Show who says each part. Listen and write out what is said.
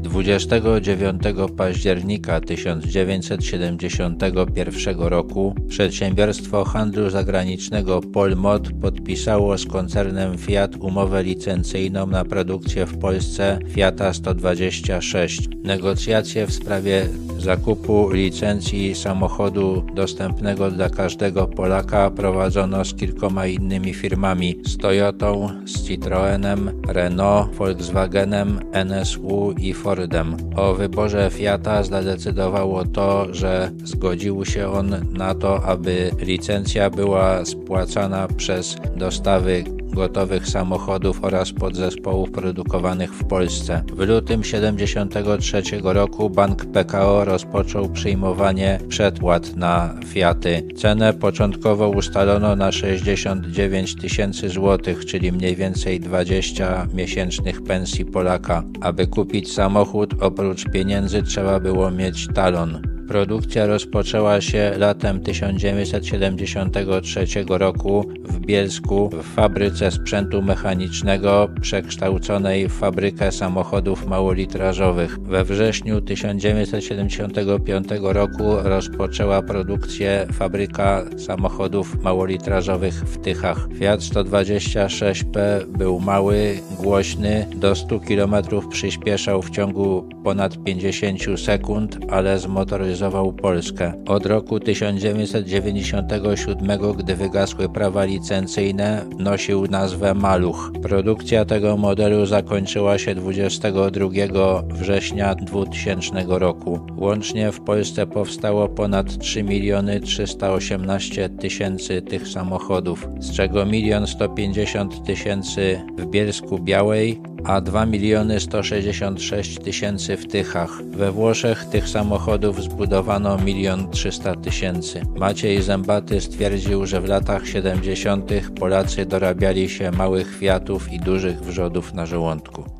Speaker 1: 29 października 1971 roku przedsiębiorstwo handlu zagranicznego Polmot podpisało z koncernem Fiat umowę licencyjną na produkcję w Polsce Fiata 126. Negocjacje w sprawie zakupu licencji samochodu dostępnego dla każdego Polaka prowadzono z kilkoma innymi firmami z Toyotą, z Citroenem, Renault, Volkswagenem, NSU i Fordem. O wyborze Fiata zadecydowało to, że zgodził się on na to, aby licencja była spłacana przez dostawy gotowych samochodów oraz podzespołów produkowanych w Polsce. W lutym 1973 roku bank PKO rozpoczął przyjmowanie przedpłat na Fiaty. Cenę początkowo ustalono na 69 tysięcy złotych, czyli mniej więcej 20 miesięcznych pensji Polaka. Aby kupić samochód, oprócz pieniędzy trzeba było mieć talon. Produkcja rozpoczęła się latem 1973 roku w Bielsku w fabryce sprzętu mechanicznego przekształconej w fabrykę samochodów małolitrażowych. We wrześniu 1975 roku rozpoczęła produkcję fabryka samochodów małolitrażowych w Tychach. Fiat 126P był mały, głośny, do 100 km przyspieszał w ciągu ponad 50 sekund, ale Polskę. Od roku 1997, gdy wygasły prawa licencyjne, nosił nazwę Maluch. Produkcja tego modelu zakończyła się 22 września 2000 roku. Łącznie w Polsce powstało ponad 3 miliony 318 tysięcy tych samochodów, z czego 1 150 tysięcy w Bielsku Białej, a 2 miliony 166 tysięcy w Tychach. We Włoszech tych samochodów zbudowano 1 300 tysięcy. Maciej Zębaty stwierdził, że w latach 70. Polacy dorabiali się małych Fiatów i dużych wrzodów na żołądku.